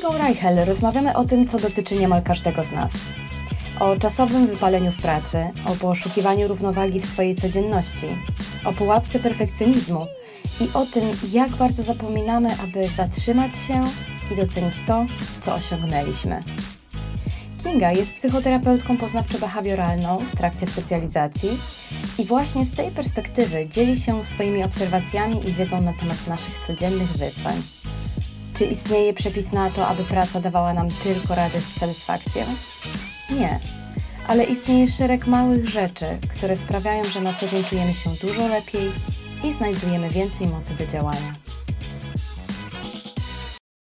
Kingą Reichel rozmawiamy o tym, co dotyczy niemal każdego z nas. O czasowym wypaleniu w pracy, o poszukiwaniu równowagi w swojej codzienności, o pułapce perfekcjonizmu i o tym, jak bardzo zapominamy, aby zatrzymać się i docenić to, co osiągnęliśmy. Kinga jest psychoterapeutką poznawczo-behawioralną w trakcie specjalizacji i właśnie z tej perspektywy dzieli się swoimi obserwacjami i wiedzą na temat naszych codziennych wyzwań. Czy istnieje przepis na to, aby praca dawała nam tylko radość i satysfakcję? Nie, ale istnieje szereg małych rzeczy, które sprawiają, że na co dzień czujemy się dużo lepiej i znajdujemy więcej mocy do działania.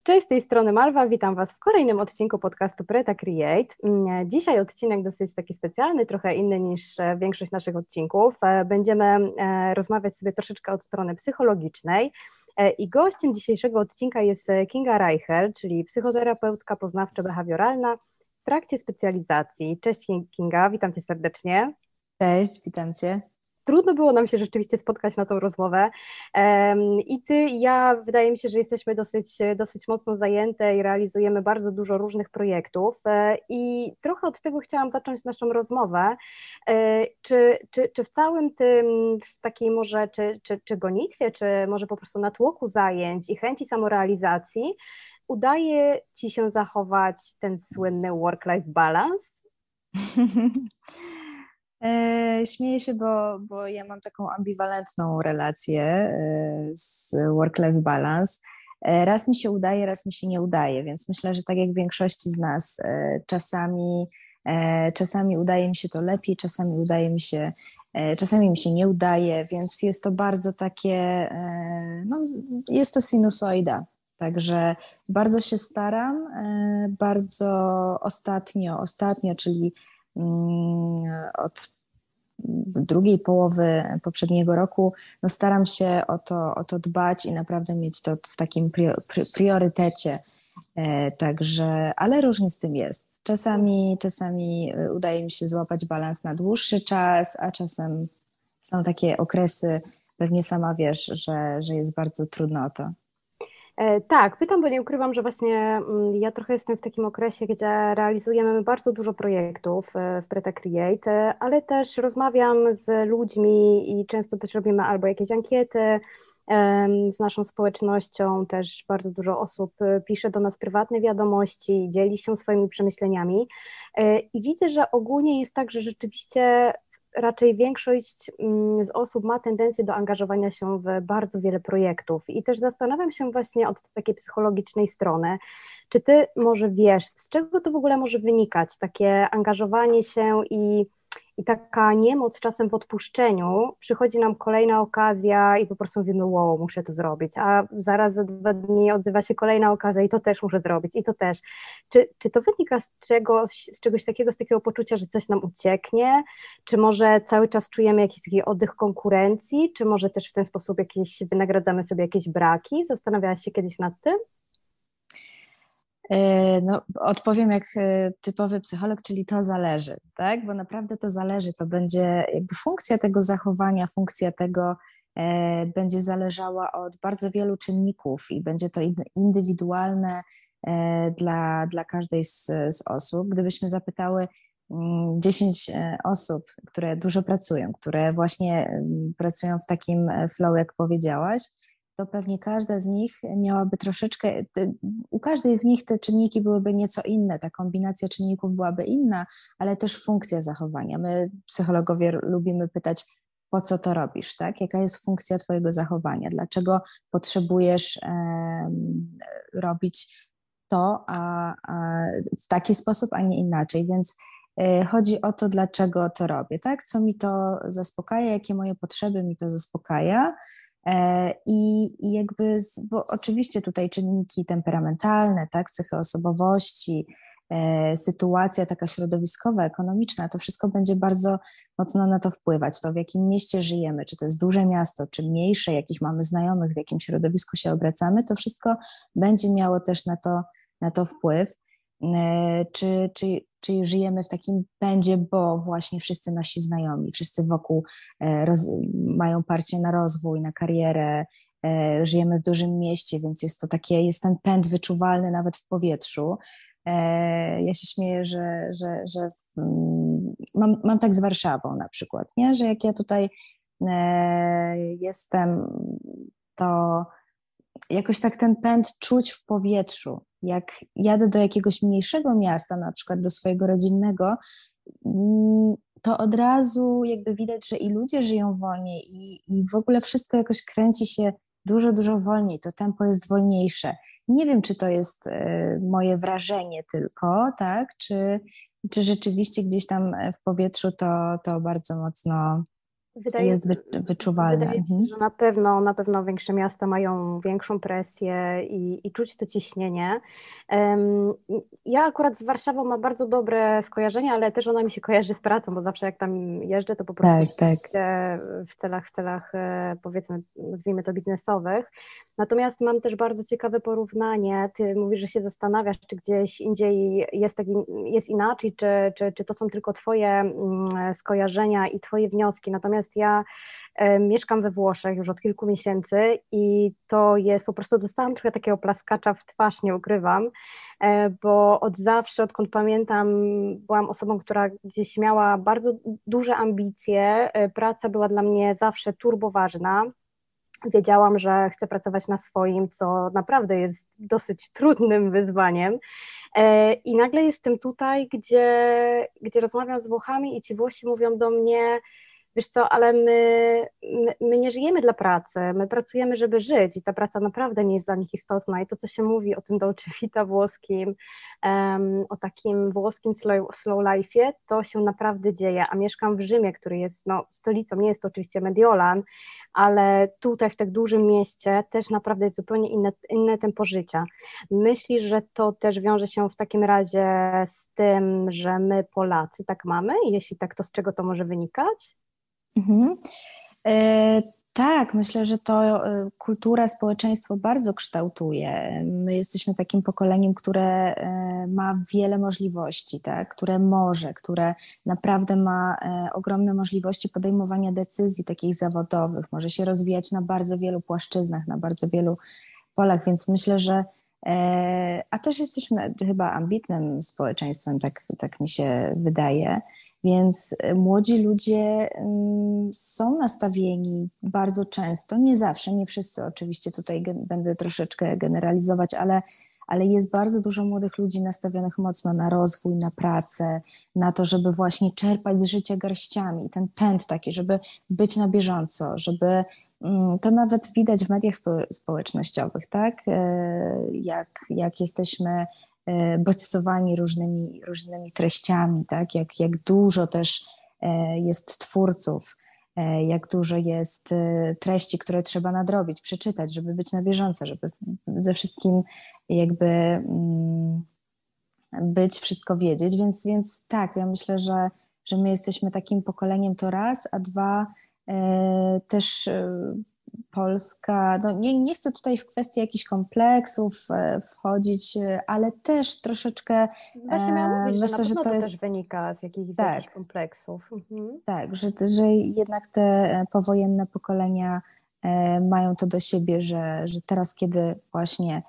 Cześć, z tej strony Malwa, witam Was w kolejnym odcinku podcastu Preta Create. Mm, dzisiaj odcinek dosyć taki specjalny, trochę inny niż e, większość naszych odcinków. E, będziemy e, rozmawiać sobie troszeczkę od strony psychologicznej i gościem dzisiejszego odcinka jest Kinga Reichel, czyli psychoterapeutka poznawczo-behawioralna w trakcie specjalizacji. Cześć Kinga, witam Cię serdecznie. Cześć, witam Cię trudno było nam się rzeczywiście spotkać na tą rozmowę. I ty i ja, wydaje mi się, że jesteśmy dosyć, dosyć mocno zajęte i realizujemy bardzo dużo różnych projektów. E, I trochę od tego chciałam zacząć naszą rozmowę. E, czy, czy, czy w całym tym w takiej może, czy, czy, czy gonitwie, czy może po prostu natłoku zajęć i chęci samorealizacji, udaje ci się zachować ten słynny work-life balance? E, śmieję się, bo, bo ja mam taką ambiwalentną relację e, z work-life balance. E, raz mi się udaje, raz mi się nie udaje, więc myślę, że tak jak większości z nas, czasami, czasami udaje mi się to lepiej, czasami udaje mi się, czasami mi się nie udaje, więc jest to bardzo takie, no, jest to sinusoida. Także bardzo się staram, bardzo ostatnio, ostatnio, czyli od drugiej połowy poprzedniego roku, no staram się o to, o to dbać i naprawdę mieć to w takim priorytecie. E, także, ale różnie z tym jest. Czasami, czasami e, udaje mi się złapać balans na dłuższy czas, a czasem są takie okresy, pewnie sama wiesz, że, że jest bardzo trudno o to. E, tak, pytam, bo nie ukrywam, że właśnie mm, ja trochę jestem w takim okresie, gdzie realizujemy bardzo dużo projektów e, w Preta Create, e, ale też rozmawiam z ludźmi i często też robimy albo jakieś ankiety z naszą społecznością, też bardzo dużo osób pisze do nas prywatne wiadomości, dzieli się swoimi przemyśleniami. I widzę, że ogólnie jest tak, że rzeczywiście raczej większość mm, z osób ma tendencję do angażowania się w bardzo wiele projektów. I też zastanawiam się właśnie od takiej psychologicznej strony, czy ty może wiesz, z czego to w ogóle może wynikać, takie angażowanie się i i taka niemoc czasem w odpuszczeniu, przychodzi nam kolejna okazja i po prostu mówimy, wow, muszę to zrobić, a zaraz za dwa dni odzywa się kolejna okazja i to też muszę zrobić, i to też. Czy, czy to wynika z czegoś, z czegoś takiego, z takiego poczucia, że coś nam ucieknie, czy może cały czas czujemy jakiś taki oddech konkurencji, czy może też w ten sposób jakieś, wynagradzamy sobie jakieś braki? Zastanawiałaś się kiedyś nad tym? E, no, odpowiem jak e, typowy psycholog, czyli to zależy, tak? Bo naprawdę to zależy. To będzie jakby funkcja tego zachowania, funkcja tego e, będzie zależała od bardzo wielu czynników i będzie to indywidualne dla, dla każdej z, z osób. Gdybyśmy zapytały 10 mm, osób, które dużo pracują, które właśnie mm, pracują w takim flow, jak powiedziałaś, to pewnie każda z nich miałaby troszeczkę, u każdej z nich te czynniki byłyby nieco inne, ta kombinacja czynników byłaby inna, ale też funkcja zachowania. My, psychologowie, lubimy pytać, po co to robisz, tak? Jaka jest funkcja Twojego zachowania? Dlaczego potrzebujesz robić to a, a w taki sposób, a nie inaczej? Więc e, chodzi o to, dlaczego to robię, tak? Co mi to zaspokaja, jakie moje potrzeby mi to zaspokaja, I, I, jakby, bo oczywiście tutaj czynniki temperamentalne, tak, cechy osobowości, e, sytuacja taka środowiskowa, ekonomiczna, to wszystko będzie bardzo mocno na to wpływać. To w jakim mieście żyjemy, czy to jest duże miasto, czy mniejsze, jakich mamy znajomych, w jakim środowisku się obracamy, to wszystko będzie miało też na to, na to wpływ. E, czy, czy, czy żyjemy w takim pędzie, bo właśnie wszyscy nasi znajomi, wszyscy wokół e, roz, mają parcie na rozwój, na karierę, e, żyjemy w dużym mieście, więc jest to takie, jest ten pęd wyczuwalny nawet w powietrzu. Ja się śmieję, że, że, że mm, mam, mam tak z Warszawą na przykład, nie? że jak ja tutaj jestem, to jakoś tak ten pęd czuć w powietrzu. Jak jadę do jakiegoś mniejszego miasta, na przykład do swojego rodzinnego, mm, to od razu jakby widać, że i ludzie żyją wolniej i, i w ogóle wszystko jakoś kręci się dużo, dużo wolniej, to tempo jest wolniejsze. Nie wiem, czy to jest e, moje wrażenie tylko, tak, czy, czy rzeczywiście gdzieś tam w powietrzu to, to bardzo mocno Wydaje, jest wy, wyczuwalne. Wydaje się, mhm. że na pewno, na pewno większe miasta mają większą presję i, i czuć to ciśnienie. Um, ja akurat z Warszawą mam bardzo dobre skojarzenia, ale też ona mi się kojarzy z pracą, bo zawsze jak tam jeżdżę, to po prostu tak, tak. w celach, w celach e, powiedzmy, nazwijmy to biznesowych. Natomiast mam też bardzo ciekawe porównanie. Ty mówisz, że się zastanawiasz, czy gdzieś indziej jest, taki, jest inaczej, czy, czy, czy to są tylko Twoje mm, skojarzenia i Twoje wnioski. Natomiast ja e, mieszkam we Włoszech już od kilku miesięcy i to jest po prostu, dostałam trochę takiego plaskacza w twarz, nie ukrywam, e, bo od zawsze, odkąd pamiętam, byłam osobą, która gdzieś miała bardzo duże ambicje. E, praca była dla mnie zawsze turbo ważna wiedziałam, że chcę pracować na swoim, co naprawdę jest dosyć trudnym wyzwaniem. I nagle jestem tutaj, gdzie, gdzie rozmawiam z Włochami i ci Włosi mówią do mnie, wiesz co, ale my, my, my, nie żyjemy dla pracy, my pracujemy, żeby żyć i ta praca naprawdę nie jest dla nich istotna i to, co się mówi o tym Dolce Vita włoskim, um, o takim włoskim slow, slow life'ie, to się naprawdę dzieje, a mieszkam w Rzymie, który jest no, stolicą, nie jest to oczywiście Mediolan, ale tutaj w tak dużym mieście też naprawdę jest zupełnie inne, inne tempo życia. Myślisz, że to też wiąże się w takim razie z tym, że my Polacy tak mamy? Jeśli tak, to z czego to może wynikać? Mhm. E, tak, myślę, że to e, kultura, społeczeństwo bardzo kształtuje. My jesteśmy takim pokoleniem, które e, ma wiele możliwości, tak? które może, które naprawdę ma e, ogromne możliwości podejmowania decyzji takich zawodowych, może się rozwijać na bardzo wielu płaszczyznach, na bardzo wielu polach, więc myślę, że a też jesteśmy chyba ambitnym społeczeństwem, tak, tak mi się wydaje. Więc e, młodzi ludzie mm, są nastawieni bardzo często, nie zawsze, nie wszyscy oczywiście, tutaj będę troszeczkę generalizować, ale, ale jest bardzo dużo młodych ludzi nastawionych mocno na rozwój, na pracę, na to, żeby właśnie czerpać z życia garściami, ten pęd taki, żeby być na bieżąco, żeby mm, to nawet widać w mediach społecznościowych, tak? E, jak, jak jesteśmy bodźcowani różnymi, różnymi treściami, tak? jak, jak dużo też e, jest twórców, e, jak dużo jest treści, które trzeba nadrobić, przeczytać, żeby być na bieżąco, żeby ze wszystkim jakby mm, być, wszystko wiedzieć, więc, więc tak, ja myślę, że, że my jesteśmy takim pokoleniem to raz, a dwa też Polska, no nie, nie chcę tutaj w kwestii jakichś kompleksów e, wchodzić, e, ale też troszeczkę Właśnie miałam mówić, myślę, że, że to, jest, też wynika z, jakich, tak, jakichś kompleksów. Mhm. Tak, że, że jednak te powojenne pokolenia e, mają to do siebie, że, że teraz, kiedy właśnie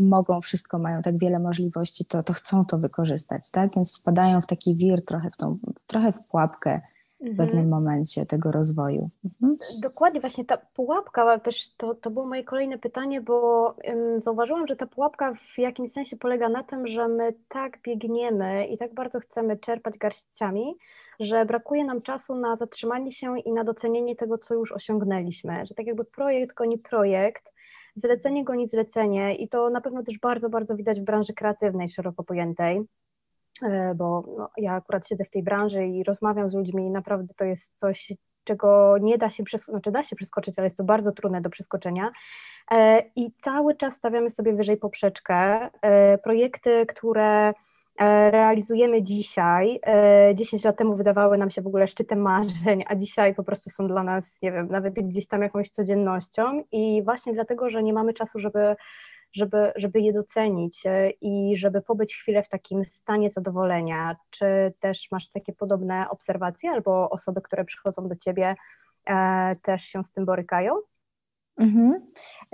mogą wszystko, mają tak wiele możliwości, to, to chcą to wykorzystać, tak? Więc wpadają w taki wir, trochę w tą, trochę w pułapkę w mhm. pewnym momencie tego rozwoju. Mhm. Dokładnie, właśnie ta pułapka też to, to było moje kolejne pytanie, bo um, zauważyłam, że ta pułapka w jakimś sensie polega na tym, że my tak biegniemy i tak bardzo chcemy czerpać garściami, że brakuje nam czasu na zatrzymanie się i na docenienie tego, co już osiągnęliśmy. Że tak jakby projekt goni projekt, zlecenie goni zlecenie i to na pewno też bardzo, bardzo widać w branży kreatywnej, szeroko pojętej. E, bo no, ja akurat siedzę w tej branży i rozmawiam z ludźmi i naprawdę to jest coś, czego nie da się przeskoczyć, znaczy da się przeskoczyć, ale jest to bardzo trudne do przeskoczenia. E, I cały czas stawiamy sobie wyżej poprzeczkę. E, projekty, które realizujemy dzisiaj, 10 lat temu wydawały nam się w ogóle szczytem marzeń, a dzisiaj po prostu są dla nas, nie wiem, nawet gdzieś tam jakąś codziennością i właśnie dlatego, że nie mamy czasu, żeby żeby, żeby je docenić e, i żeby pobyć chwilę w takim stanie zadowolenia. Czy też masz takie podobne obserwacje albo osoby, które przychodzą do ciebie e, też się z tym borykają? Mhm.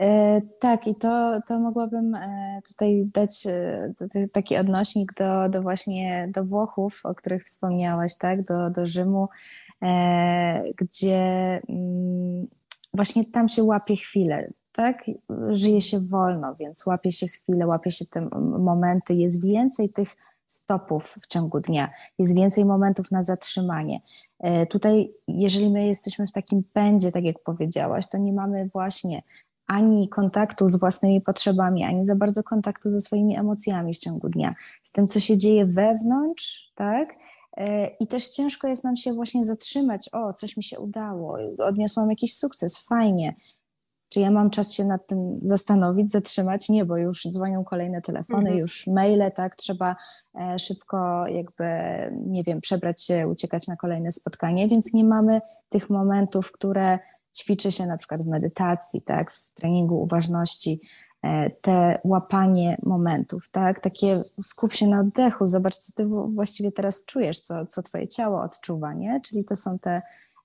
E, tak, i to, to mogłabym e, tutaj dać e, taki odnośnik do, do właśnie do Włochów, o których wspomniałaś, tak, do, do Rzymu, gdzie mm, właśnie tam się łapie chwilę, tak? Żyje się wolno, więc łapie się chwilę, łapie się te momenty, jest więcej tych stopów w ciągu dnia, jest więcej momentów na zatrzymanie. Tutaj, jeżeli my jesteśmy w takim pędzie, tak jak powiedziałaś, to nie mamy właśnie ani kontaktu z własnymi potrzebami, ani za bardzo kontaktu ze swoimi emocjami w ciągu dnia, z tym, co się dzieje wewnątrz, tak? E, I też ciężko jest nam się właśnie zatrzymać, o, coś mi się udało, odniosłam jakiś sukces, fajnie. Czy ja mam czas się nad tym zastanowić, zatrzymać? Nie, bo już dzwonią kolejne telefony, mhm. już maile, tak? Trzeba e, szybko jakby, nie wiem, przebrać się, uciekać na kolejne spotkanie, więc nie mamy tych momentów, które ćwiczy się na przykład w medytacji, tak, w treningu uważności, e, te łapanie momentów, tak, takie skup się na oddechu, zobacz, co ty właściwie teraz czujesz, co, co twoje ciało odczuwa, nie? Czyli to są te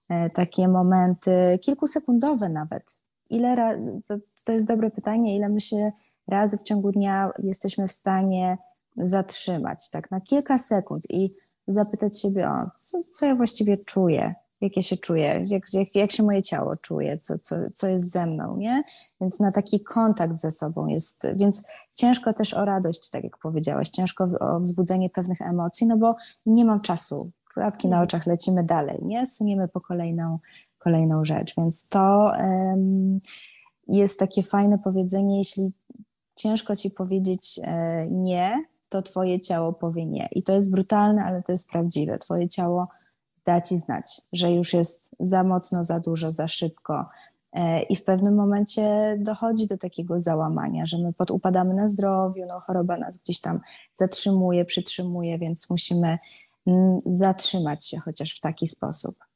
e, takie momenty, kilkusekundowe nawet. Ile, to, to jest dobre pytanie, ile my się razy w ciągu dnia jesteśmy w stanie zatrzymać, tak, na kilka sekund i zapytać siebie, o, co, co ja właściwie czuję, jak ja się czuję, jak, jak, jak się moje ciało czuje, co, co, co jest ze mną, nie? Więc na taki kontakt ze sobą jest, więc ciężko też o radość, tak jak powiedziałaś, ciężko o wzbudzenie pewnych emocji, no bo nie mam czasu, klapki na mhm. oczach, lecimy dalej, nie? Suniemy po kolejną, kolejną rzecz, więc to jest takie fajne powiedzenie, jeśli ciężko ci powiedzieć e, nie, to twoje ciało powie nie. I to jest brutalne, ale to jest prawdziwe. Twoje ciało da ci znać, że już jest za mocno, za dużo, za szybko. E, I w pewnym momencie dochodzi do takiego załamania, że my podupadamy na zdrowiu, no choroba nas gdzieś tam zatrzymuje, przytrzymuje, więc musimy mm, zatrzymać się chociaż w taki sposób.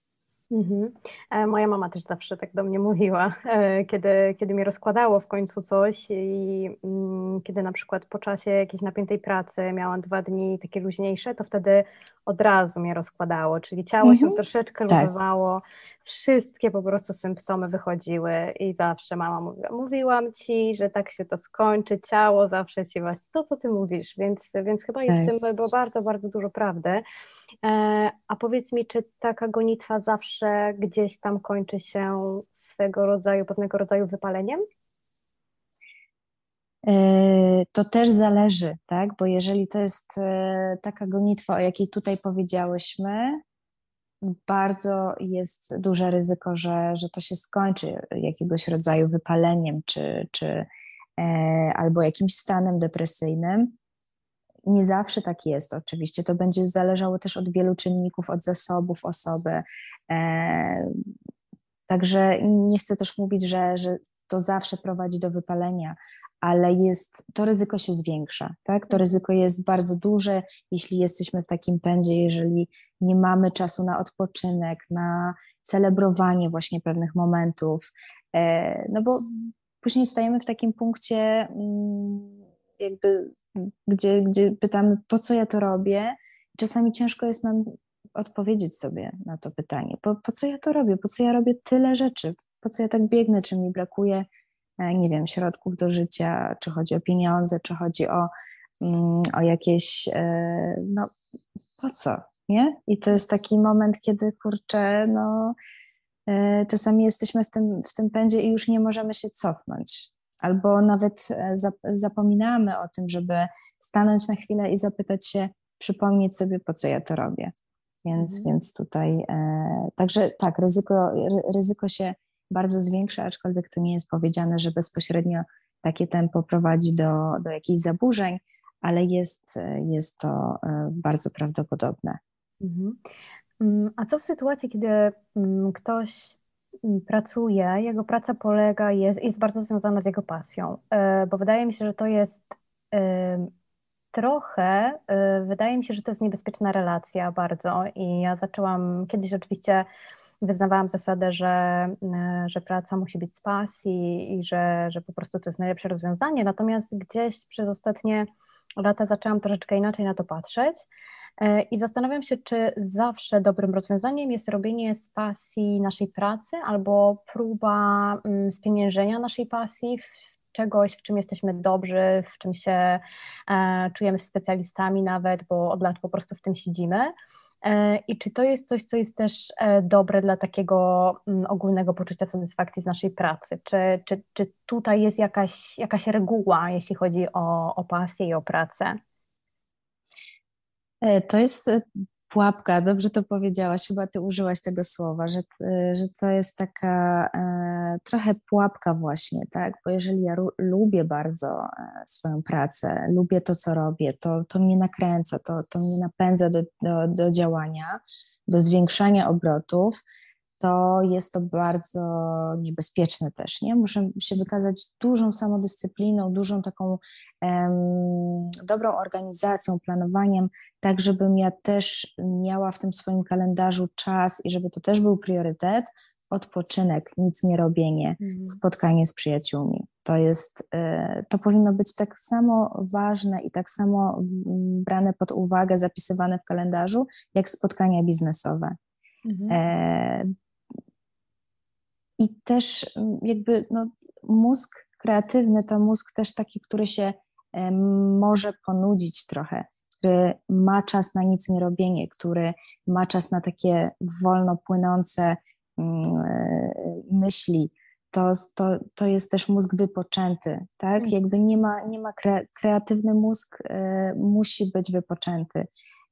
Mhm. E, moja mama też zawsze tak do mnie mówiła, e, kiedy, kiedy mi rozkładało w końcu coś i mm, kiedy na przykład po czasie jakiejś napiętej pracy miałam dwa dni takie luźniejsze, to wtedy od razu mnie rozkładało, czyli ciało mhm. się troszeczkę tak. luzowało, wszystkie po prostu symptomy wychodziły i zawsze mama mówiła, mówiłam ci, że tak się to skończy, ciało zawsze ci właśnie to, co ty mówisz, więc, więc chyba jest tak. w tym bardzo, bardzo dużo prawdy. E, a powiedz mi, czy taka gonitwa zawsze gdzieś tam kończy się swego rodzaju, pewnego rodzaju wypaleniem? E, to też zależy, tak? Bo jeżeli to jest e, taka gonitwa, o jakiej tutaj powiedziałyśmy, bardzo jest duże ryzyko, że, że to się skończy jakiegoś rodzaju wypaleniem czy, czy albo jakimś stanem depresyjnym. Nie zawsze tak jest, oczywiście. To będzie zależało też od wielu czynników, od zasobów osoby. E, także nie chcę też mówić, że, że to zawsze prowadzi do wypalenia, ale jest, to ryzyko się zwiększa, tak? To ryzyko jest bardzo duże, jeśli jesteśmy w takim pędzie, jeżeli nie mamy czasu na odpoczynek, na celebrowanie właśnie pewnych momentów, e, no bo później stajemy w takim punkcie mm, jakby gdzie, gdzie pytamy, po co ja to robię. Czasami ciężko jest nam odpowiedzieć sobie na to pytanie. Po, po co ja to robię? Po co ja robię tyle rzeczy? Po co ja tak biegnę? Czy mi brakuje, e, nie wiem, środków do życia? Czy chodzi o pieniądze? Czy chodzi o, mm, o jakieś, e, no po co? Nie? I to jest taki moment, kiedy kurczę, no e, czasami jesteśmy w tym, w tym pędzie i już nie możemy się cofnąć albo nawet e, zapominamy o tym, żeby stanąć na chwilę i zapytać się, przypomnieć sobie, po co ja to robię. Więc, mhm. więc tutaj, e, także tak, ryzyko, ryzyko się bardzo zwiększa, aczkolwiek to nie jest powiedziane, że bezpośrednio takie tempo prowadzi do, do jakichś zaburzeń, ale jest, jest to e, bardzo prawdopodobne. Mhm. Mm, a co w sytuacji, kiedy mm, ktoś pracuje, jego praca polega, jest, jest bardzo związana z jego pasją, e, bo wydaje mi się, że to jest e, trochę, e, wydaje mi się, że to jest niebezpieczna relacja bardzo i ja zaczęłam, kiedyś oczywiście wyznawałam zasadę, że, że praca musi być z pasji i że, że po prostu to jest najlepsze rozwiązanie, natomiast gdzieś przez ostatnie lata zaczęłam troszeczkę inaczej na to patrzeć I zastanawiam się, czy zawsze dobrym rozwiązaniem jest robienie z pasji naszej pracy albo próba mm, spieniężenia naszej pasji czegoś, w czym jesteśmy dobrzy, w czym się e, czujemy specjalistami nawet, bo od lat po prostu w tym siedzimy. E, I czy to jest coś, co jest też e, dobre dla takiego mm, ogólnego poczucia satysfakcji z naszej pracy? Czy, czy, czy tutaj jest jakaś, jakaś reguła, jeśli chodzi o, o pasję i o pracę? E, to jest pułapka, dobrze to powiedziałaś, chyba ty użyłaś tego słowa, że, że to jest taka e, trochę pułapka właśnie, tak, bo jeżeli ja lubię bardzo e, swoją pracę, lubię to, co robię, to, to mnie nakręca, to, to mnie napędza do, do, do działania, do zwiększania obrotów, to jest to bardzo niebezpieczne też, nie? Muszę się wykazać dużą samodyscypliną, dużą taką um, dobrą organizacją, planowaniem, tak żebym ja też miała w tym swoim kalendarzu czas i żeby to też był priorytet, odpoczynek, nic nie robienie, mhm. spotkanie z przyjaciółmi. To jest, e, to powinno być tak samo ważne i tak samo brane pod uwagę, zapisywane w kalendarzu, jak spotkania biznesowe. Mhm. I też mm, jakby no, mózg kreatywny to mózg też taki, który się może ponudzić trochę, który ma czas na nic nie robienie, który ma czas na takie wolno płynące mm, e, myśli, to, to, to jest też mózg wypoczęty, tak? Mm. Jakby nie ma, nie ma kreatywny mózg, e, musi być wypoczęty.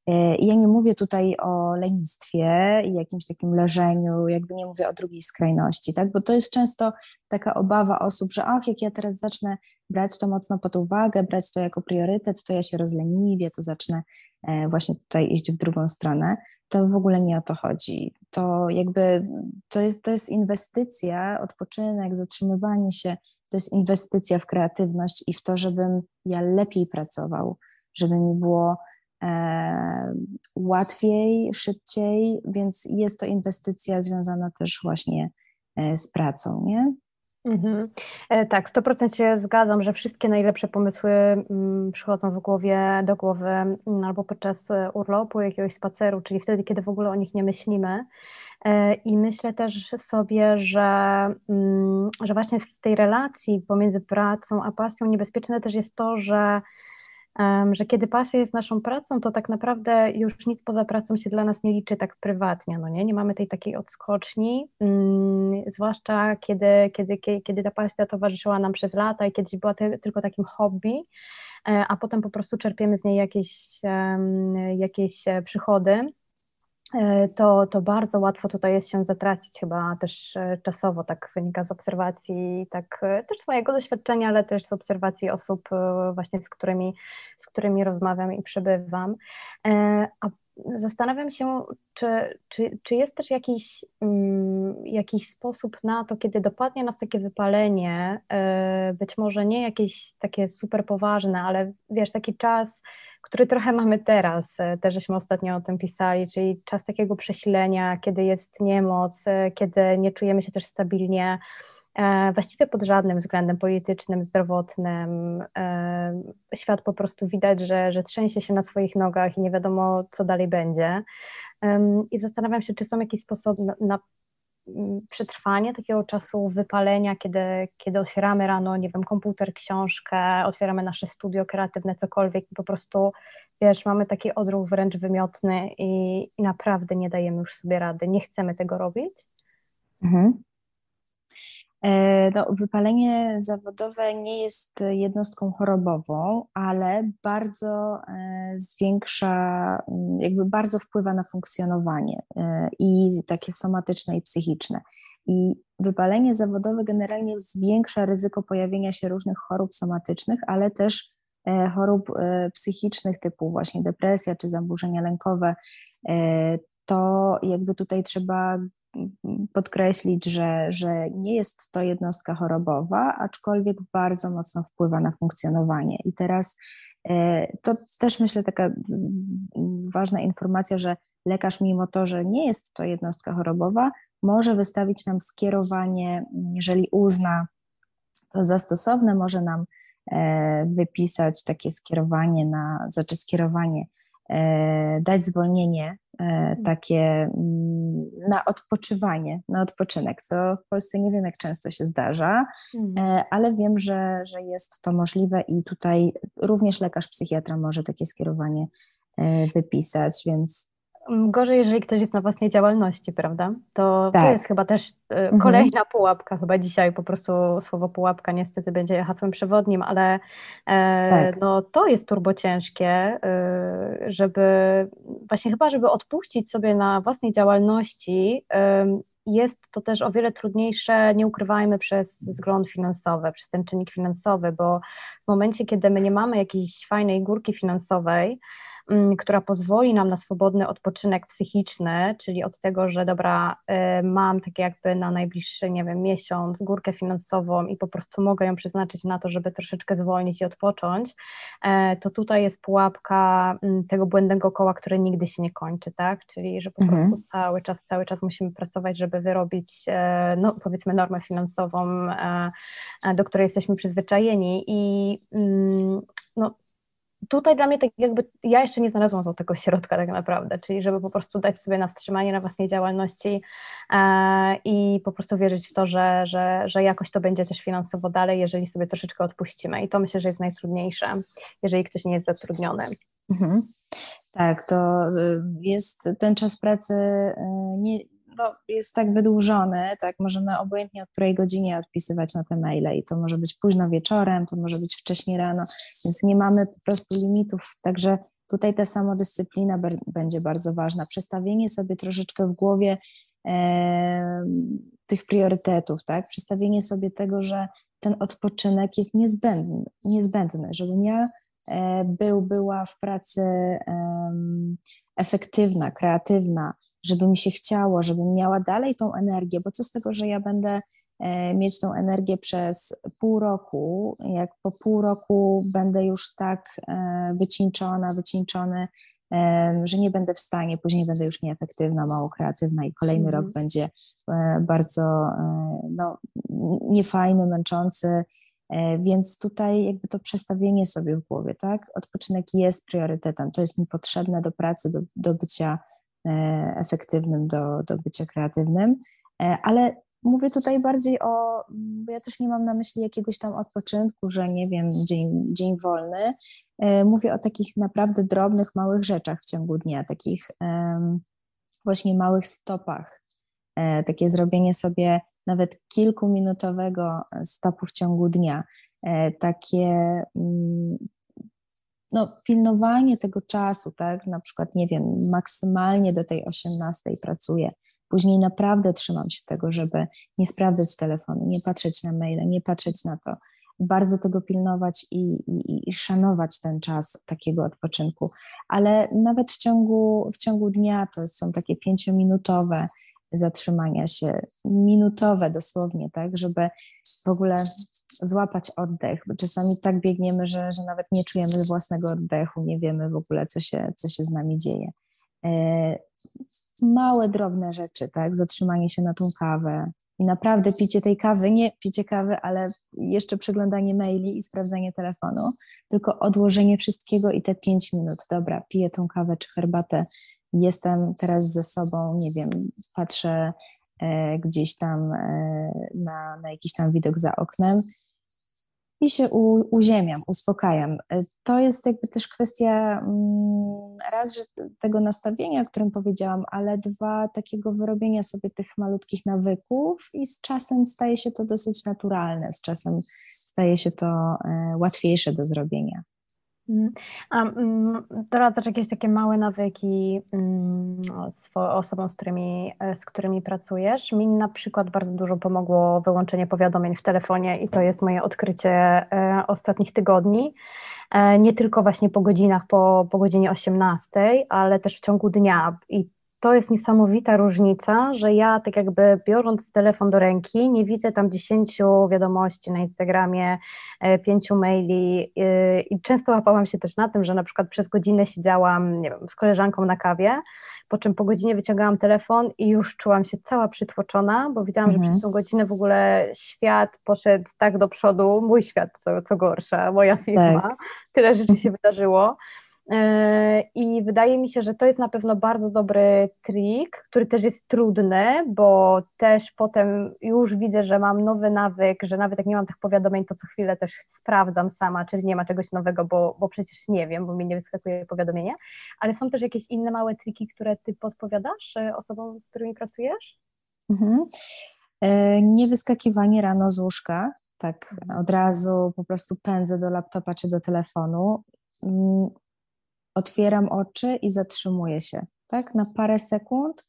E, ja nie mówię tutaj o lenistwie i jakimś takim leżeniu, jakby nie mówię o drugiej skrajności, tak? Bo to jest często taka obawa osób, że ach, jak ja teraz zacznę brać to mocno pod uwagę, brać to jako priorytet, to ja się rozleniwię, to zacznę e, właśnie tutaj iść w drugą stronę. To w ogóle nie o to chodzi. To jakby to jest, to jest inwestycja, odpoczynek, zatrzymywanie się, to jest inwestycja w kreatywność i w to, żebym ja lepiej pracował, żeby mi było łatwiej, szybciej, więc jest to inwestycja związana też właśnie e, z pracą, nie? Mhm. E, tak, 100% się zgadzam, że wszystkie najlepsze pomysły mm, przychodzą w głowie, do głowy mm, albo podczas urlopu, jakiegoś spaceru, czyli wtedy, kiedy w ogóle o nich nie myślimy. I myślę też sobie, że, mm, że właśnie w tej relacji pomiędzy pracą a pasją niebezpieczne też jest to, że że kiedy pasja jest naszą pracą, to tak naprawdę już nic poza pracą się dla nas nie liczy tak prywatnie, no nie? Nie mamy tej takiej odskoczni, mm, zwłaszcza kiedy, kiedy, kiedy ta pasja towarzyszyła nam przez lata i kiedyś była te, tylko takim hobby, e, a potem po prostu czerpiemy z niej jakieś, jakieś e, przychody to, to bardzo łatwo tutaj jest się zatracić, chyba też e, czasowo, tak wynika z obserwacji, tak e, też swojego doświadczenia, ale też z obserwacji osób właśnie, z którymi, z którymi rozmawiam i przebywam. A zastanawiam się, czy, czy, czy jest też jakiś, mm, jakiś sposób na to, kiedy dopadnie nas takie wypalenie, być może nie jakieś takie super poważne, ale wiesz, taki czas, który trochę mamy teraz, e, też żeśmy ostatnio o tym pisali, czyli czas takiego przesilenia, kiedy jest niemoc, e, kiedy nie czujemy się też stabilnie, e, właściwie pod żadnym względem politycznym, zdrowotnym. Świat po prostu widać, że, że trzęsie się na swoich nogach i nie wiadomo, co dalej będzie. I zastanawiam się, czy są jakieś sposoby na, na przetrwanie takiego czasu wypalenia, kiedy, kiedy otwieramy rano, nie wiem, komputer, książkę, otwieramy nasze studio kreatywne, cokolwiek po prostu, wiesz, mamy taki odruch wręcz wymiotny i, i naprawdę nie dajemy już sobie rady, nie chcemy tego robić. Mhm. E, no, wypalenie zawodowe nie jest jednostką chorobową, ale bardzo e, zwiększa, jakby bardzo wpływa na funkcjonowanie e, i takie somatyczne i psychiczne. I wypalenie zawodowe generalnie zwiększa ryzyko pojawienia się różnych chorób somatycznych, ale też chorób psychicznych typu właśnie depresja czy zaburzenia lękowe. To jakby tutaj trzeba podkreślić, że, że nie jest to jednostka chorobowa, aczkolwiek bardzo mocno wpływa na funkcjonowanie. I teraz e, to też myślę taka ważna informacja, że lekarz, mimo to, że nie jest to jednostka chorobowa, może wystawić nam skierowanie, jeżeli uzna to za stosowne, może nam e, wypisać takie skierowanie na, znaczy skierowanie dać zwolnienie mhm. takie mm, na odpoczywanie, na odpoczynek, co w Polsce nie wiem, jak często się zdarza, mhm. ale wiem, że, że jest to możliwe i tutaj również lekarz psychiatra może takie skierowanie wypisać, więc gorzej, jeżeli ktoś jest na własnej działalności, prawda? To, tak. to jest chyba też e, mhm. kolejna pułapka. Chyba dzisiaj po prostu słowo pułapka niestety będzie hasłem przewodnim, ale e, tak. no, to jest turbo ciężkie, e, żeby właśnie chyba, żeby odpuścić sobie na własnej działalności, jest to też o wiele trudniejsze, nie ukrywajmy, przez wzgląd finansowy, przez ten czynnik finansowy, bo w momencie, kiedy my nie mamy jakiejś fajnej górki finansowej, Mm, która pozwoli nam na swobodny odpoczynek psychiczny, czyli od tego, że dobra, y, mam tak jakby na najbliższy, nie wiem, miesiąc górkę finansową i po prostu mogę ją przeznaczyć na to, żeby troszeczkę zwolnić i odpocząć, e, to tutaj jest pułapka mm, tego błędnego koła, które nigdy się nie kończy, tak? Czyli, że po mhm. prostu cały czas, cały czas musimy pracować, żeby wyrobić, e, no powiedzmy, normę finansową, do której jesteśmy przyzwyczajeni i mm, no, tutaj dla mnie tak jakby, ja jeszcze nie znalazłam tego środka tak naprawdę, czyli żeby po prostu dać sobie na wstrzymanie na własnej działalności e, i po prostu wierzyć w to, że, że, że jakoś to będzie też finansowo dalej, jeżeli sobie troszeczkę odpuścimy i to myślę, że jest najtrudniejsze, jeżeli ktoś nie jest zatrudniony. Mhm. Tak, to y, jest ten czas pracy y, nie, no, jest tak wydłużony, tak, możemy obojętnie o której godzinie odpisywać na te maile i to może być późno wieczorem, to może być wcześniej rano, więc nie mamy po prostu limitów, także tutaj ta samodyscyplina będzie bardzo ważna, przestawienie sobie troszeczkę w głowie e, tych priorytetów, tak, przestawienie sobie tego, że ten odpoczynek jest niezbędny, niezbędny żebym ja e, był, była w pracy e, efektywna, kreatywna, żeby mi się chciało, żebym miała dalej tą energię, bo co z tego, że ja będę e, mieć tą energię przez pół roku, jak po pół roku będę już tak e, wycieńczona, wycieńczony, e, że nie będę w stanie, później będę już nieefektywna, mało kreatywna i kolejny mm. rok będzie bardzo no, niefajny, męczący, więc tutaj jakby to przestawienie sobie w głowie, tak? Odpoczynek jest priorytetem, to jest mi potrzebne do pracy, do, do bycia efektywnym do, do bycia kreatywnym, e, ale mówię tutaj bardziej o, bo ja też nie mam na myśli jakiegoś tam odpoczynku, że nie wiem, dzień, dzień wolny. E, mówię o takich naprawdę drobnych, małych rzeczach w ciągu dnia, takich właśnie małych stopach. Takie zrobienie sobie nawet kilkuminutowego stopu w ciągu dnia. Takie mm, no, pilnowanie tego czasu, tak, na przykład, nie wiem, maksymalnie do tej 18 pracuję, później naprawdę trzymam się tego, żeby nie sprawdzać telefonu, nie patrzeć na maile, nie patrzeć na to, bardzo tego pilnować i, i, i szanować ten czas takiego odpoczynku, ale nawet w ciągu, w ciągu dnia to są takie pięciominutowe zatrzymania się, minutowe dosłownie, tak, żeby w ogóle złapać oddech, bo czasami tak biegniemy, że, że nawet nie czujemy własnego oddechu, nie wiemy w ogóle, co się, co się z nami dzieje. E, małe, drobne rzeczy, tak, zatrzymanie się na tą kawę. I naprawdę picie tej kawy, nie picie kawy, ale jeszcze przeglądanie maili i sprawdzanie telefonu, tylko odłożenie wszystkiego i te pięć minut, dobra, piję tą kawę czy herbatę, jestem teraz ze sobą, nie wiem, patrzę e, gdzieś tam e, na, na jakiś tam widok za oknem i się u, uziemiam, uspokajam. E, to jest jakby też kwestia mm, raz, że tego nastawienia, o którym powiedziałam, ale dwa, takiego wyrobienia sobie tych malutkich nawyków i z czasem staje się to dosyć naturalne, z czasem staje się to łatwiejsze do zrobienia. A mm, doradzasz jakieś takie małe nawyki mm, osobom, z którymi, e, z którymi pracujesz? Mi na przykład bardzo dużo pomogło wyłączenie powiadomień w telefonie i to jest moje odkrycie e, ostatnich tygodni. E, nie tylko właśnie po godzinach, po, po godzinie 18, ale też w ciągu dnia. I to jest niesamowita różnica, że ja tak jakby biorąc telefon do ręki, nie widzę tam dziesięciu wiadomości na Instagramie, e, pięciu maili e, i często łapałam się też na tym, że na przykład przez godzinę siedziałam, nie wiem, z koleżanką na kawie, po czym po godzinie wyciągałam telefon i już czułam się cała przytłoczona, bo wiedziałam, mhm. że przez tą godzinę w ogóle świat poszedł tak do przodu, mój świat co, co gorsza, moja firma, tak. tyle rzeczy się wydarzyło. E, I wydaje mi się, że to jest na pewno bardzo dobry trik, który też jest trudny, bo też potem już widzę, że mam nowy nawyk, że nawet jak nie mam tych powiadomień, to co chwilę też sprawdzam sama, czyli nie ma czegoś nowego, bo, bo przecież nie wiem, bo mi nie wyskakuje powiadomienie. Ale są też jakieś inne małe triki, które ty podpowiadasz e, osobom, z którymi pracujesz? Mhm. E, nie wyskakiwanie rano z łóżka, tak mhm. od razu po prostu pędzę do laptopa czy do telefonu. Otwieram oczy i zatrzymuję się, tak, na parę sekund.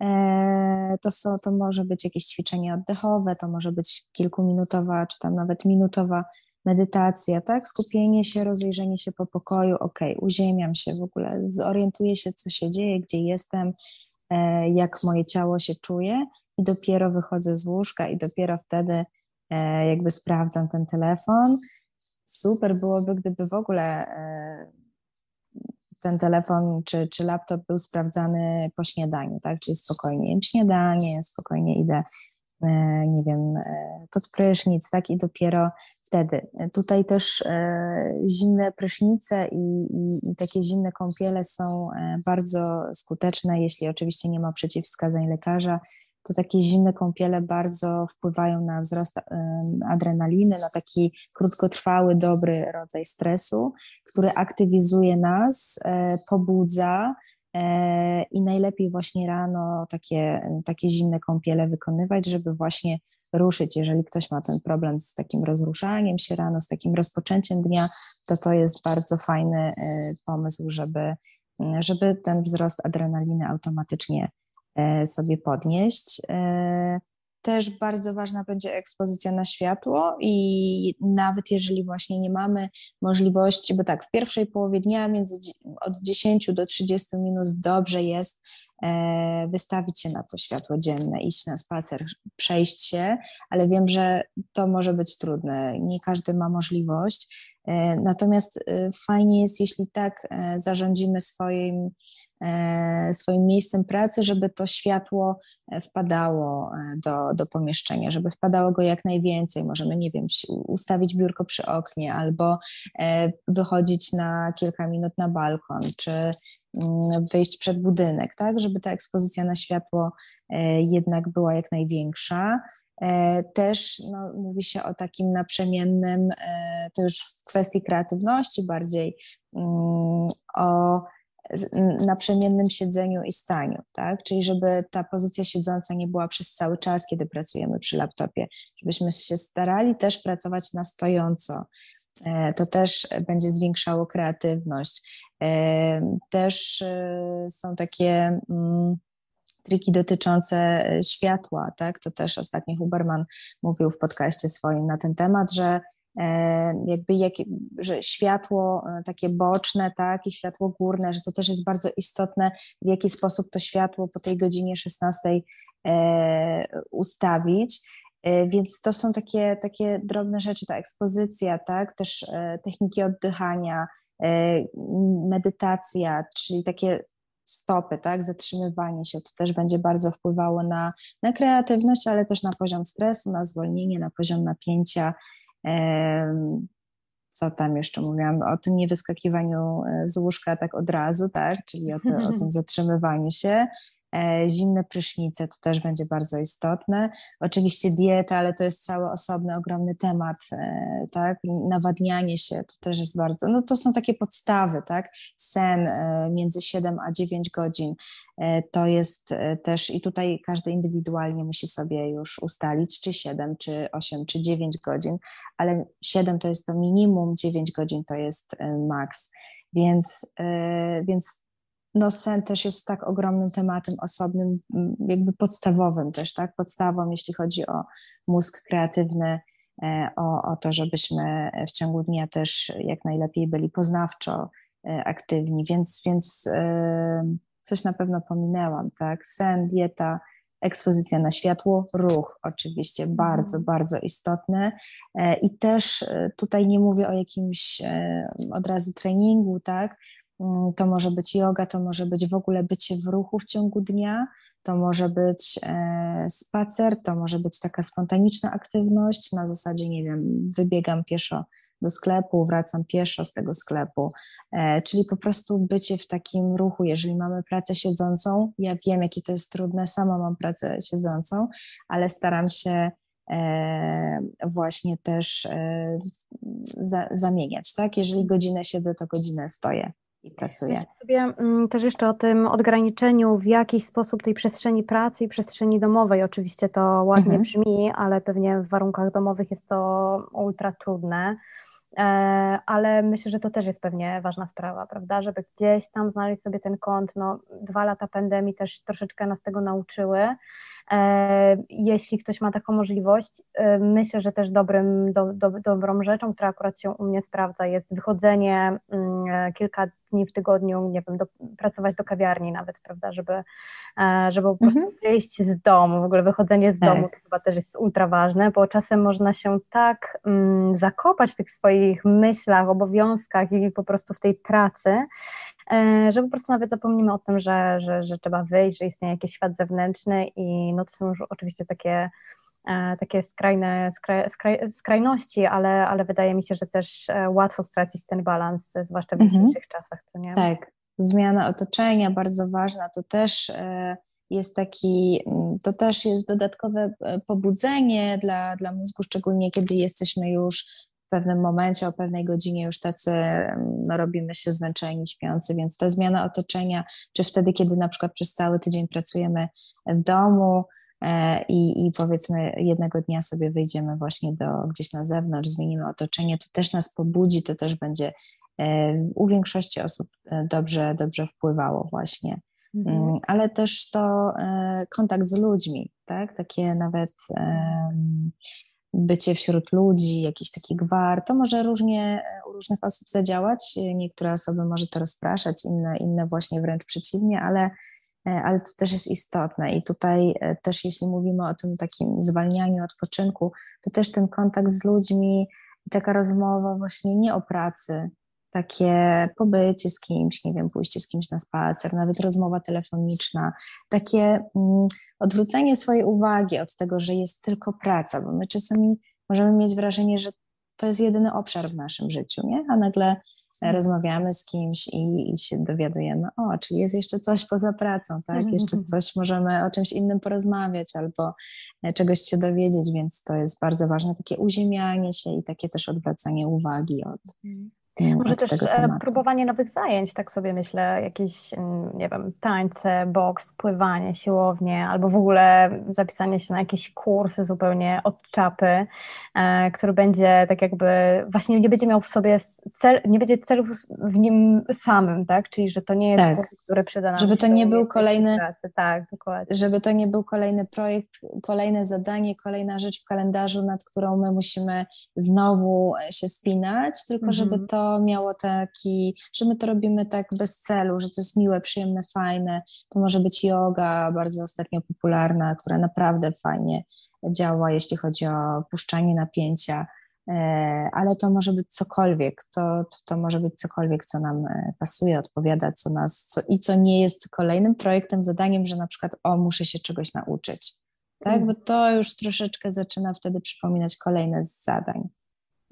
E, to, są, to może być jakieś ćwiczenie oddechowe, to może być kilkuminutowa, czy tam nawet minutowa medytacja, tak? Skupienie się, rozejrzenie się po pokoju, ok, uziemiam się w ogóle, zorientuję się, co się dzieje, gdzie jestem, e, jak moje ciało się czuje i dopiero wychodzę z łóżka i dopiero wtedy e, jakby sprawdzam ten telefon. Super byłoby, gdyby w ogóle ten telefon czy, czy laptop był sprawdzany po śniadaniu, tak? Czyli spokojnie jem śniadanie, spokojnie idę, e, nie wiem, e, pod prysznic, tak? I dopiero wtedy. Tutaj też e, zimne prysznice i, i, i takie zimne kąpiele są bardzo skuteczne, jeśli oczywiście nie ma przeciwwskazań lekarza, to takie zimne kąpiele bardzo wpływają na wzrost adrenaliny, na taki krótkotrwały, dobry rodzaj stresu, który aktywizuje nas, e, pobudza. E, I najlepiej właśnie rano takie, takie zimne kąpiele wykonywać, żeby właśnie ruszyć. Jeżeli ktoś ma ten problem z takim rozruszaniem się rano, z takim rozpoczęciem dnia, to to jest bardzo fajny e, pomysł, żeby, żeby ten wzrost adrenaliny automatycznie sobie podnieść. E, też bardzo ważna będzie ekspozycja na światło i nawet jeżeli właśnie nie mamy możliwości, bo tak, w pierwszej połowie dnia między od 10 do 30 minut dobrze jest e, wystawić się na to światło dzienne, iść na spacer, przejść się, ale wiem, że to może być trudne. Nie każdy ma możliwość. Natomiast fajnie jest, jeśli tak zarządzimy swoim E, swoim miejscem pracy, żeby to światło e, wpadało e, do, do pomieszczenia, żeby wpadało go jak najwięcej. Możemy, nie wiem, ustawić biurko przy oknie albo wychodzić na kilka minut na balkon, czy mm, wyjść przed budynek, tak, żeby ta ekspozycja na światło jednak była jak największa. Też no, mówi się o takim naprzemiennym, to już w kwestii kreatywności bardziej, mm, o naprzemiennym siedzeniu i staniu, tak? Czyli żeby ta pozycja siedząca nie była przez cały czas, kiedy pracujemy przy laptopie, żebyśmy się starali też pracować na stojąco. E, to też będzie zwiększało kreatywność. E, też e, są takie mm, triki dotyczące światła, tak? To też ostatnio Huberman mówił w podcaście swoim na ten temat, że E, jakby jak, że światło e, takie boczne, tak, i światło górne, że to też jest bardzo istotne, w jaki sposób to światło po tej godzinie 16 e, ustawić. Więc to są takie, takie drobne rzeczy, ta ekspozycja, tak, też techniki oddychania, medytacja, czyli takie stopy, tak, zatrzymywanie się, to też będzie bardzo wpływało na, na kreatywność, ale też na poziom stresu, na zwolnienie, na poziom napięcia co tam jeszcze mówiłam, o tym niewyskakiwaniu e, z łóżka tak od razu, tak, czyli o, te, o tym zatrzymywaniu się. E, zimne prysznice to też będzie bardzo istotne. Oczywiście dieta, ale to jest cały osobny, ogromny temat, e, tak? Nawadnianie się to też jest bardzo, no to są takie podstawy, tak? Sen e, między 7 a 9 godzin to jest też i tutaj każdy indywidualnie musi sobie już ustalić, czy 7, czy 8, czy 9 godzin, ale 7 to jest to minimum, 9 godzin to jest maks. Więc, więc no sen też jest tak ogromnym tematem osobnym, jakby podstawowym też, tak, podstawą, jeśli chodzi o mózg kreatywny, e, o, o to, żebyśmy w ciągu dnia też jak najlepiej byli poznawczo e, aktywni, więc, więc e, coś na pewno pominęłam, tak, sen, dieta, ekspozycja na światło, ruch oczywiście bardzo, mhm. bardzo istotny. I też tutaj nie mówię o jakimś od razu treningu, tak, to może być yoga, to może być w ogóle bycie w ruchu w ciągu dnia, to może być e, spacer, to może być taka spontaniczna aktywność na zasadzie, nie wiem, wybiegam pieszo do sklepu, wracam pieszo z tego sklepu, e, czyli po prostu bycie w takim ruchu. Jeżeli mamy pracę siedzącą, ja wiem, jakie to jest trudne, sama mam pracę siedzącą, ale staram się e, właśnie też za, zamieniać, tak? Jeżeli godzinę siedzę, to godzinę stoję i pracuję. Myślę sobie mm, też jeszcze o tym odgraniczeniu w jakiś sposób tej przestrzeni pracy i przestrzeni domowej. Oczywiście to ładnie mhm. brzmi, ale pewnie w warunkach domowych jest to ultra trudne. E, ale myślę, że to też jest pewnie ważna sprawa, prawda, żeby gdzieś tam znaleźć sobie ten kąt. No, dwa lata pandemii też troszeczkę nas tego nauczyły. E, jeśli ktoś ma taką możliwość, e, myślę, że też dobrym, do, do, dobrą rzeczą, która akurat się u mnie sprawdza, jest wychodzenie mm, kilka dni w tygodniu, nie wiem, do, pracować do kawiarni nawet, prawda, żeby, żeby po prostu mhm. wyjść z domu, w ogóle wychodzenie z tak. domu chyba też jest ultra ważne, bo czasem można się tak mm, zakopać w tych swoich myślach, obowiązkach i po prostu w tej pracy, E, że po prostu nawet zapomnimy o tym, że, że, że trzeba wyjść, że istnieje jakiś świat zewnętrzny i no to są już oczywiście takie e, takie skrajne, skraj, skraj, skrajności, ale, ale wydaje mi się, że też e, łatwo stracić ten balans, zwłaszcza w mhm. dzisiejszych czasach, co nie? Tak, zmiana otoczenia bardzo ważna, to też jest taki, mm, to też jest dodatkowe pobudzenie dla, dla mózgu, szczególnie kiedy jesteśmy już pewnym momencie, o pewnej godzinie już tacy no, robimy się zmęczeni, śpiący, więc ta zmiana otoczenia, czy wtedy, kiedy na przykład przez cały tydzień pracujemy w domu e, i, i powiedzmy jednego dnia sobie wyjdziemy właśnie do, gdzieś na zewnątrz, zmienimy otoczenie, to też nas pobudzi, to też będzie e, u większości osób e, dobrze, dobrze wpływało właśnie. Mhm. Mm, ale też to kontakt z ludźmi, tak? Takie nawet bycie wśród ludzi, jakiś taki gwar, to może różnie u różnych osób zadziałać. Niektóre osoby może to rozpraszać, inne, inne właśnie wręcz przeciwnie, ale, ale to też jest istotne. I tutaj e, też jeśli mówimy o tym takim zwalnianiu, odpoczynku, to też ten kontakt z ludźmi taka rozmowa właśnie nie o pracy, takie pobycie z kimś, nie wiem, pójście z kimś na spacer, nawet rozmowa telefoniczna, takie mm, odwrócenie swojej uwagi od tego, że jest tylko praca, bo my czasami możemy mieć wrażenie, że to jest jedyny obszar w naszym życiu, nie? A nagle mhm. rozmawiamy z kimś i, i, się dowiadujemy, o, czy jest jeszcze coś poza pracą, tak? Mhm, jeszcze mhm. coś możemy o czymś innym porozmawiać albo e, czegoś się dowiedzieć, więc to jest bardzo ważne, takie uziemianie się i takie też odwracanie uwagi od, może też e, próbowanie nowych zajęć, tak sobie myślę, jakieś, mm, nie wiem, tańce, boks, pływanie, siłownie, albo w ogóle zapisanie się na jakieś kursy zupełnie od czapy, e, który będzie tak jakby, właśnie nie będzie miał w sobie cel, nie będzie celów w nim samym, tak, czyli że to nie jest tak. kurs, który przyda nam Żeby to nie był kolejny, pracy. tak, dokładnie. Żeby to nie był kolejny projekt, kolejne zadanie, kolejna rzecz w kalendarzu, nad którą my musimy znowu się spinać, tylko mhm. żeby to miało taki, że my to robimy tak bez celu, że to jest miłe, przyjemne, fajne. To może być yoga, bardzo ostatnio popularna, która naprawdę fajnie działa, jeśli chodzi o puszczanie napięcia e, ale to może być cokolwiek, to, to, to, może być cokolwiek, co nam e, pasuje, odpowiada, co nas, co, i co nie jest kolejnym projektem, zadaniem, że na przykład, o, muszę się czegoś nauczyć, tak, mm. bo to już troszeczkę zaczyna wtedy przypominać kolejne z zadań.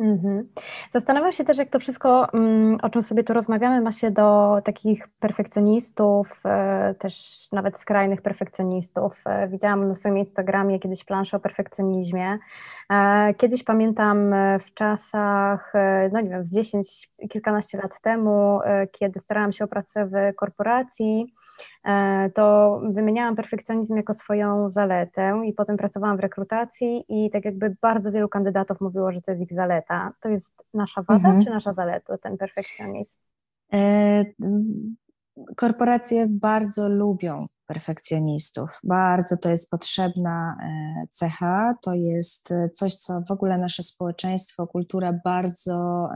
Mhm. Zastanawiam się też, jak to wszystko, mm, o czym sobie tu rozmawiamy, ma się do takich perfekcjonistów, e, też nawet skrajnych perfekcjonistów. E, widziałam na swoim Instagramie kiedyś planszę o perfekcjonizmie. E, kiedyś pamiętam w czasach, no nie wiem, z 10, kilkanaście lat temu, kiedy starałam się o pracę w korporacji, to wymieniałam perfekcjonizm jako swoją zaletę i potem pracowałam w rekrutacji i tak jakby bardzo wielu kandydatów mówiło, że to jest ich zaleta. To jest nasza wada mhm. czy nasza zaleta, ten perfekcjonizm? E, korporacje bardzo lubią perfekcjonistów. Bardzo to jest potrzebna e, cecha, to jest coś, co w ogóle nasze społeczeństwo, kultura bardzo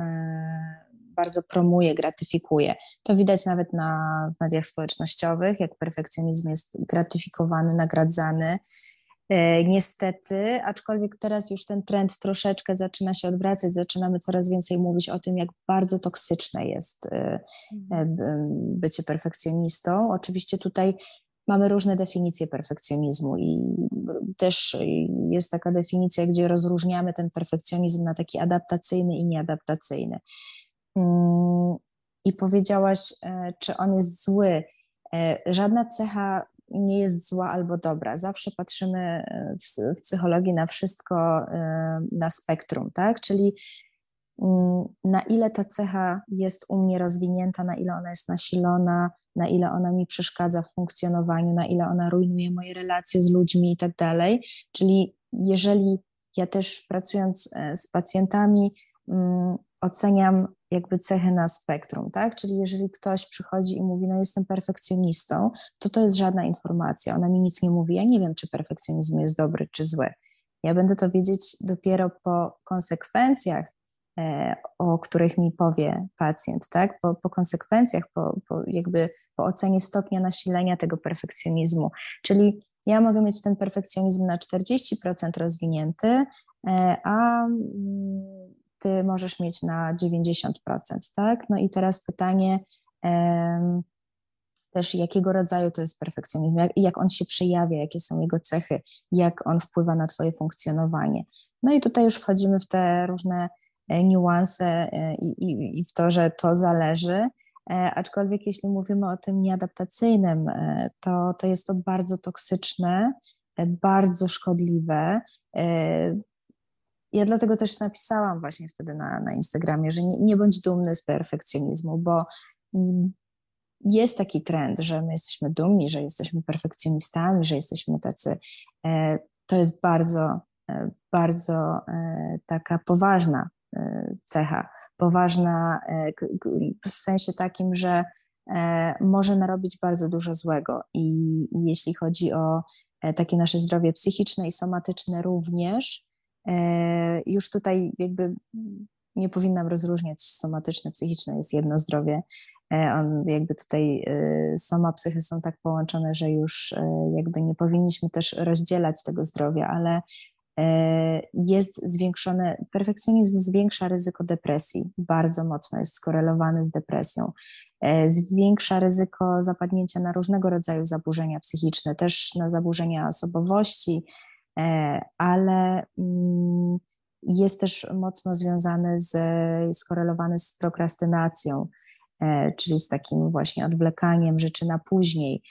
bardzo promuje, gratyfikuje. To widać nawet na mediach społecznościowych, jak perfekcjonizm jest gratyfikowany, nagradzany. E, niestety, aczkolwiek teraz już ten trend troszeczkę zaczyna się odwracać, zaczynamy coraz więcej mówić o tym, jak bardzo toksyczne jest e, e, bycie perfekcjonistą. Oczywiście tutaj mamy różne definicje perfekcjonizmu i też jest taka definicja, gdzie rozróżniamy ten perfekcjonizm na taki adaptacyjny i nieadaptacyjny. Mm, I powiedziałaś, e, czy on jest zły. E, żadna cecha nie jest zła albo dobra. Zawsze patrzymy e, w, psychologii na wszystko na spektrum, tak? Czyli mm, na ile ta cecha jest u mnie rozwinięta, na ile ona jest nasilona, na ile ona mi przeszkadza w funkcjonowaniu, na ile ona rujnuje moje relacje z ludźmi i tak dalej. Czyli jeżeli ja też pracując z pacjentami um, oceniam jakby cechy na spektrum, tak? Czyli jeżeli ktoś przychodzi i mówi, no jestem perfekcjonistą, to to jest żadna informacja, ona mi nic nie mówi, ja nie wiem, czy perfekcjonizm jest dobry czy zły. Ja będę to wiedzieć dopiero po konsekwencjach E, o których mi powie pacjent, tak? Po, po konsekwencjach, po, po, jakby po ocenie stopnia nasilenia tego perfekcjonizmu. Czyli ja mogę mieć ten perfekcjonizm na 40% rozwinięty, e, a mm, ty możesz mieć na 90%, tak? No i teraz pytanie też jakiego rodzaju to jest perfekcjonizm, jak, jak on się przejawia, jakie są jego cechy, jak on wpływa na twoje funkcjonowanie. No i tutaj już wchodzimy w te różne E, niuanse e, i, i, i w to, że to zależy. E, aczkolwiek jeśli mówimy o tym nieadaptacyjnym, to, to jest to bardzo toksyczne, bardzo szkodliwe. Ja dlatego też napisałam właśnie wtedy na, na Instagramie, że nie, nie bądź dumny z perfekcjonizmu, bo jest taki trend, że my jesteśmy dumni, że jesteśmy perfekcjonistami, że jesteśmy tacy. To jest bardzo, bardzo taka poważna cecha, poważna e, w sensie takim, że e, może narobić bardzo dużo złego. I, i jeśli chodzi o e, takie nasze zdrowie psychiczne i somatyczne również, już tutaj jakby nie powinnam rozróżniać somatyczne, psychiczne, jest jedno zdrowie. On jakby tutaj soma, psychy są tak połączone, że już jakby nie powinniśmy też rozdzielać tego zdrowia, ale E, jest zwiększone, perfekcjonizm zwiększa ryzyko depresji, bardzo mocno jest skorelowany z depresją. E, zwiększa ryzyko zapadnięcia na różnego rodzaju zaburzenia psychiczne, też na zaburzenia osobowości, e, ale mm, jest też mocno związany z, skorelowany z prokrastynacją, czyli z takim właśnie odwlekaniem rzeczy na później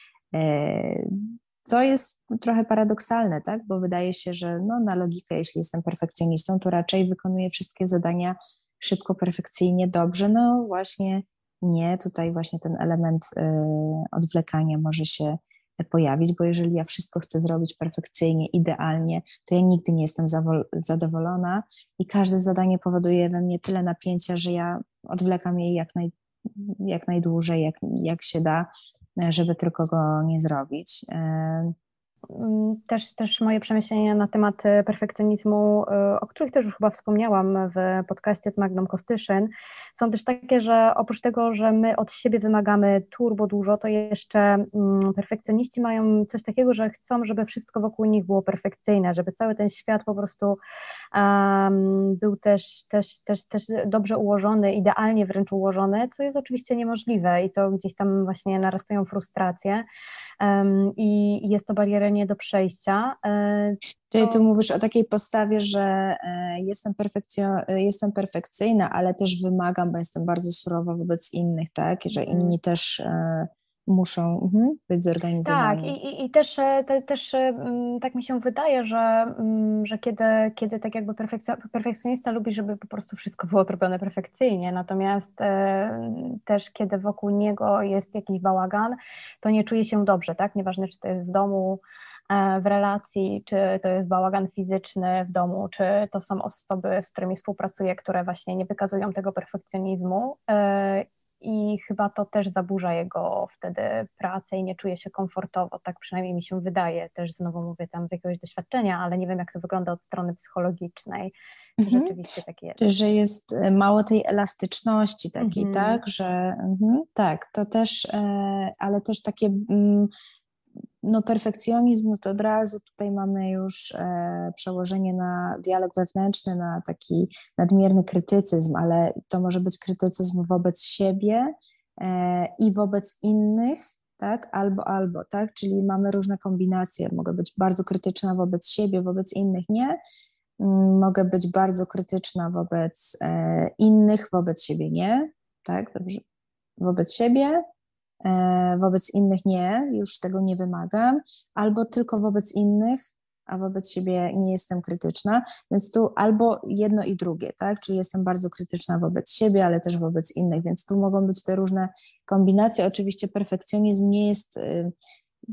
co jest trochę paradoksalne, tak? bo wydaje się, że no, na logikę, jeśli jestem perfekcjonistą, to raczej wykonuję wszystkie zadania szybko, perfekcyjnie, dobrze. No właśnie nie, tutaj właśnie ten element odwlekania może się pojawić, bo jeżeli ja wszystko chcę zrobić perfekcyjnie, idealnie, to ja nigdy nie jestem zadowolona i każde zadanie powoduje we mnie tyle napięcia, że ja odwlekam je jak, naj, jak najdłużej, jak, jak się da, żeby tylko go nie zrobić. Mm, też, też moje przemyślenia na temat e, perfekcjonizmu, e, o których też już chyba wspomniałam w podcaście z Magdą Kostyszyn, są też takie, że oprócz tego, że my od siebie wymagamy turbo dużo, to jeszcze mm, perfekcjoniści mają coś takiego, że chcą, żeby wszystko wokół nich było perfekcyjne, żeby cały ten świat po prostu um, był też, też, też, też dobrze ułożony, idealnie wręcz ułożony, co jest oczywiście niemożliwe i to gdzieś tam właśnie narastają frustracje i jest to bariera nie do przejścia. E, Czyli tu mówisz o takiej postawie, że e, jestem, e, jestem perfekcyjna, ale też wymagam, bo jestem bardzo surowa wobec innych, tak? Że mhm. inni też muszą mhm, być zorganizowani. Tak, i, i, i też, te, też tak mi się wydaje, że, że kiedy, kiedy tak jakby perfekcjonista lubi, żeby po prostu wszystko było zrobione perfekcyjnie, natomiast też kiedy wokół niego jest jakiś bałagan, to nie czuje się dobrze, tak? Nieważne, czy to jest w domu, e, w relacji, czy to jest bałagan fizyczny w domu, czy to są osoby, z którymi współpracuję, które właśnie nie wykazują tego perfekcjonizmu e, i chyba to też zaburza jego wtedy pracę i nie czuje się komfortowo, tak przynajmniej mi się wydaje, też znowu mówię tam z jakiegoś doświadczenia, ale nie wiem jak to wygląda od strony psychologicznej, mhm. rzeczywiście takie jest. Że jest e, mało tej elastyczności takiej, mhm. tak, że mhm, tak, to też, e, ale też takie mm, no perfekcjonizm, no to od razu tutaj mamy już e, przełożenie na dialog wewnętrzny, na taki nadmierny krytycyzm, ale to może być krytycyzm wobec siebie e, i wobec innych, tak? Albo, albo, tak? Czyli mamy różne kombinacje. Mogę być bardzo krytyczna wobec siebie, wobec innych nie. Mm, mogę być bardzo krytyczna wobec e, innych, wobec siebie nie, tak? Dobrze. Wobec siebie, wobec innych nie, już tego nie wymagam, albo tylko wobec innych, a wobec siebie nie jestem krytyczna, więc tu albo jedno i drugie, tak? Czyli jestem bardzo krytyczna wobec siebie, ale też wobec innych, więc tu mogą być te różne kombinacje. Oczywiście perfekcjonizm nie jest y,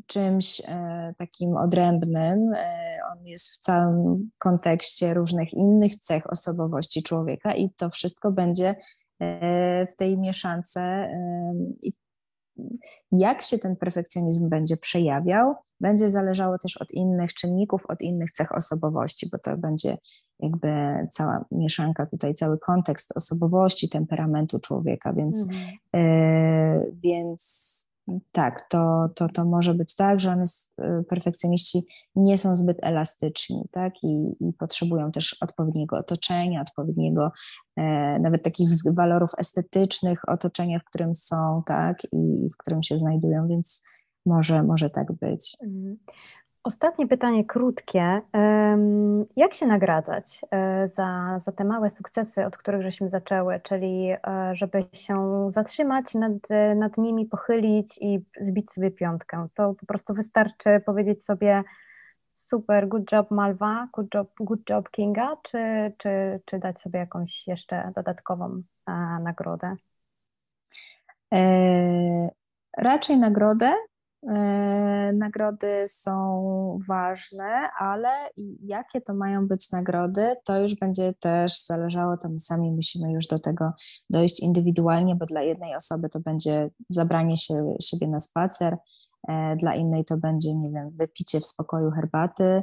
czymś e, takim odrębnym, e, on jest w całym kontekście różnych innych cech osobowości człowieka i to wszystko będzie e, w tej mieszance i jak się ten perfekcjonizm będzie przejawiał, będzie zależało też od innych czynników, od innych cech osobowości, bo to będzie jakby cała mieszanka tutaj, cały kontekst osobowości, temperamentu człowieka, więc, y, więc tak, to, to, to może być tak, że one, y, perfekcjoniści nie są zbyt elastyczni, tak, i, i potrzebują też odpowiedniego otoczenia, odpowiedniego, e, nawet takich walorów estetycznych otoczenia, w którym są, tak, i w którym się znajdują, więc może, może tak być. Ostatnie pytanie krótkie. Jak się nagradzać e, za, za te małe sukcesy, od których żeśmy zaczęły, czyli e, żeby się zatrzymać nad, nad nimi, pochylić i zbić sobie piątkę? To po prostu wystarczy powiedzieć sobie super, good job Malwa, good job, good job Kinga, czy, czy, czy dać sobie jakąś jeszcze dodatkową e, nagrodę? E, raczej nagrodę, nagrody są ważne, ale jakie to mają być nagrody, to już będzie też zależało, to my sami musimy już do tego dojść indywidualnie, bo dla jednej osoby to będzie zabranie się, siebie na spacer, e, dla innej to będzie, nie wiem, wypicie w spokoju herbaty, E,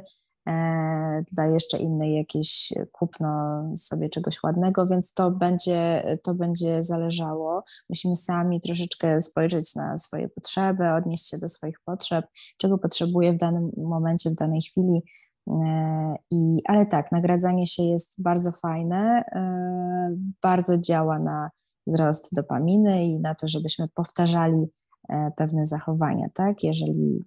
dla jeszcze innej jakieś kupno sobie czegoś ładnego, więc to będzie, to będzie zależało. Musimy sami troszeczkę spojrzeć na swoje potrzeby, odnieść się do swoich potrzeb, czego potrzebuję w danym momencie, w danej chwili. E, I, ale tak, nagradzanie się jest bardzo fajne, e, bardzo działa na wzrost dopaminy i na to, żebyśmy powtarzali pewne zachowania, tak? Jeżeli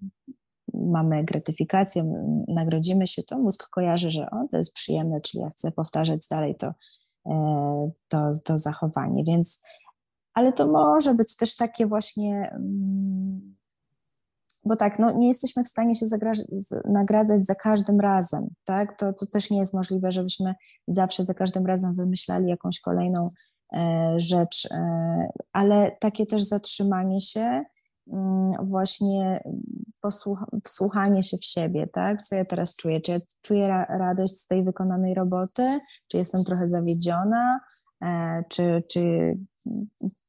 mamy gratyfikację, nagrodzimy się, to mózg kojarzy, że o, to jest przyjemne, czyli ja chcę powtarzać dalej to, e, to, to zachowanie, więc ale to może być też takie właśnie, mm, bo tak, no, nie jesteśmy w stanie się nagradzać za każdym razem, tak? To, to też nie jest możliwe, żebyśmy zawsze za każdym razem wymyślali jakąś kolejną e, rzecz, e, ale takie też zatrzymanie się, właśnie wsłuchanie się w siebie, tak? Co ja teraz czuję? Czy ja czuję ra radość z tej wykonanej roboty? Czy jestem trochę zawiedziona? E, czy, czy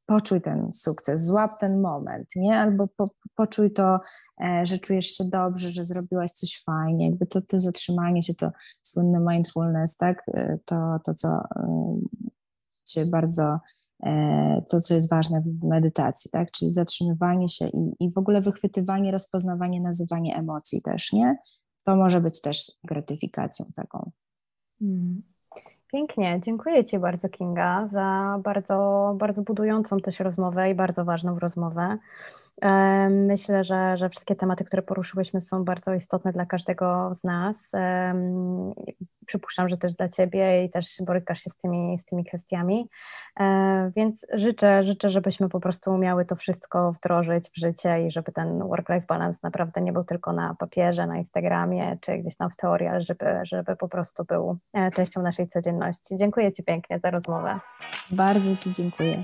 poczuj ten sukces, złap ten moment, nie? Albo po, poczuj to, e, że czujesz się dobrze, że zrobiłaś coś fajnie, jakby to, to zatrzymanie się, to słynne mindfulness, tak? E, to, to co cię bardzo to, co jest ważne w medytacji, tak? Czyli zatrzymywanie się i, i w ogóle wychwytywanie, rozpoznawanie, nazywanie emocji też, nie? To może być też gratyfikacją taką. Hmm. Pięknie, dziękuję Ci bardzo Kinga za bardzo, bardzo budującą też rozmowę i bardzo ważną rozmowę. Myślę, że, że wszystkie tematy, które poruszyłyśmy, są bardzo istotne dla każdego z nas. Przypuszczam, że też dla Ciebie i też borykasz się z tymi, z tymi kwestiami. Więc życzę, życzę, żebyśmy po prostu umiały to wszystko wdrożyć w życie i żeby ten work-life balance naprawdę nie był tylko na papierze, na Instagramie czy gdzieś tam w teorii, ale żeby, żeby po prostu był e, częścią naszej codzienności. Dziękuję Ci pięknie za rozmowę. Bardzo Ci dziękuję.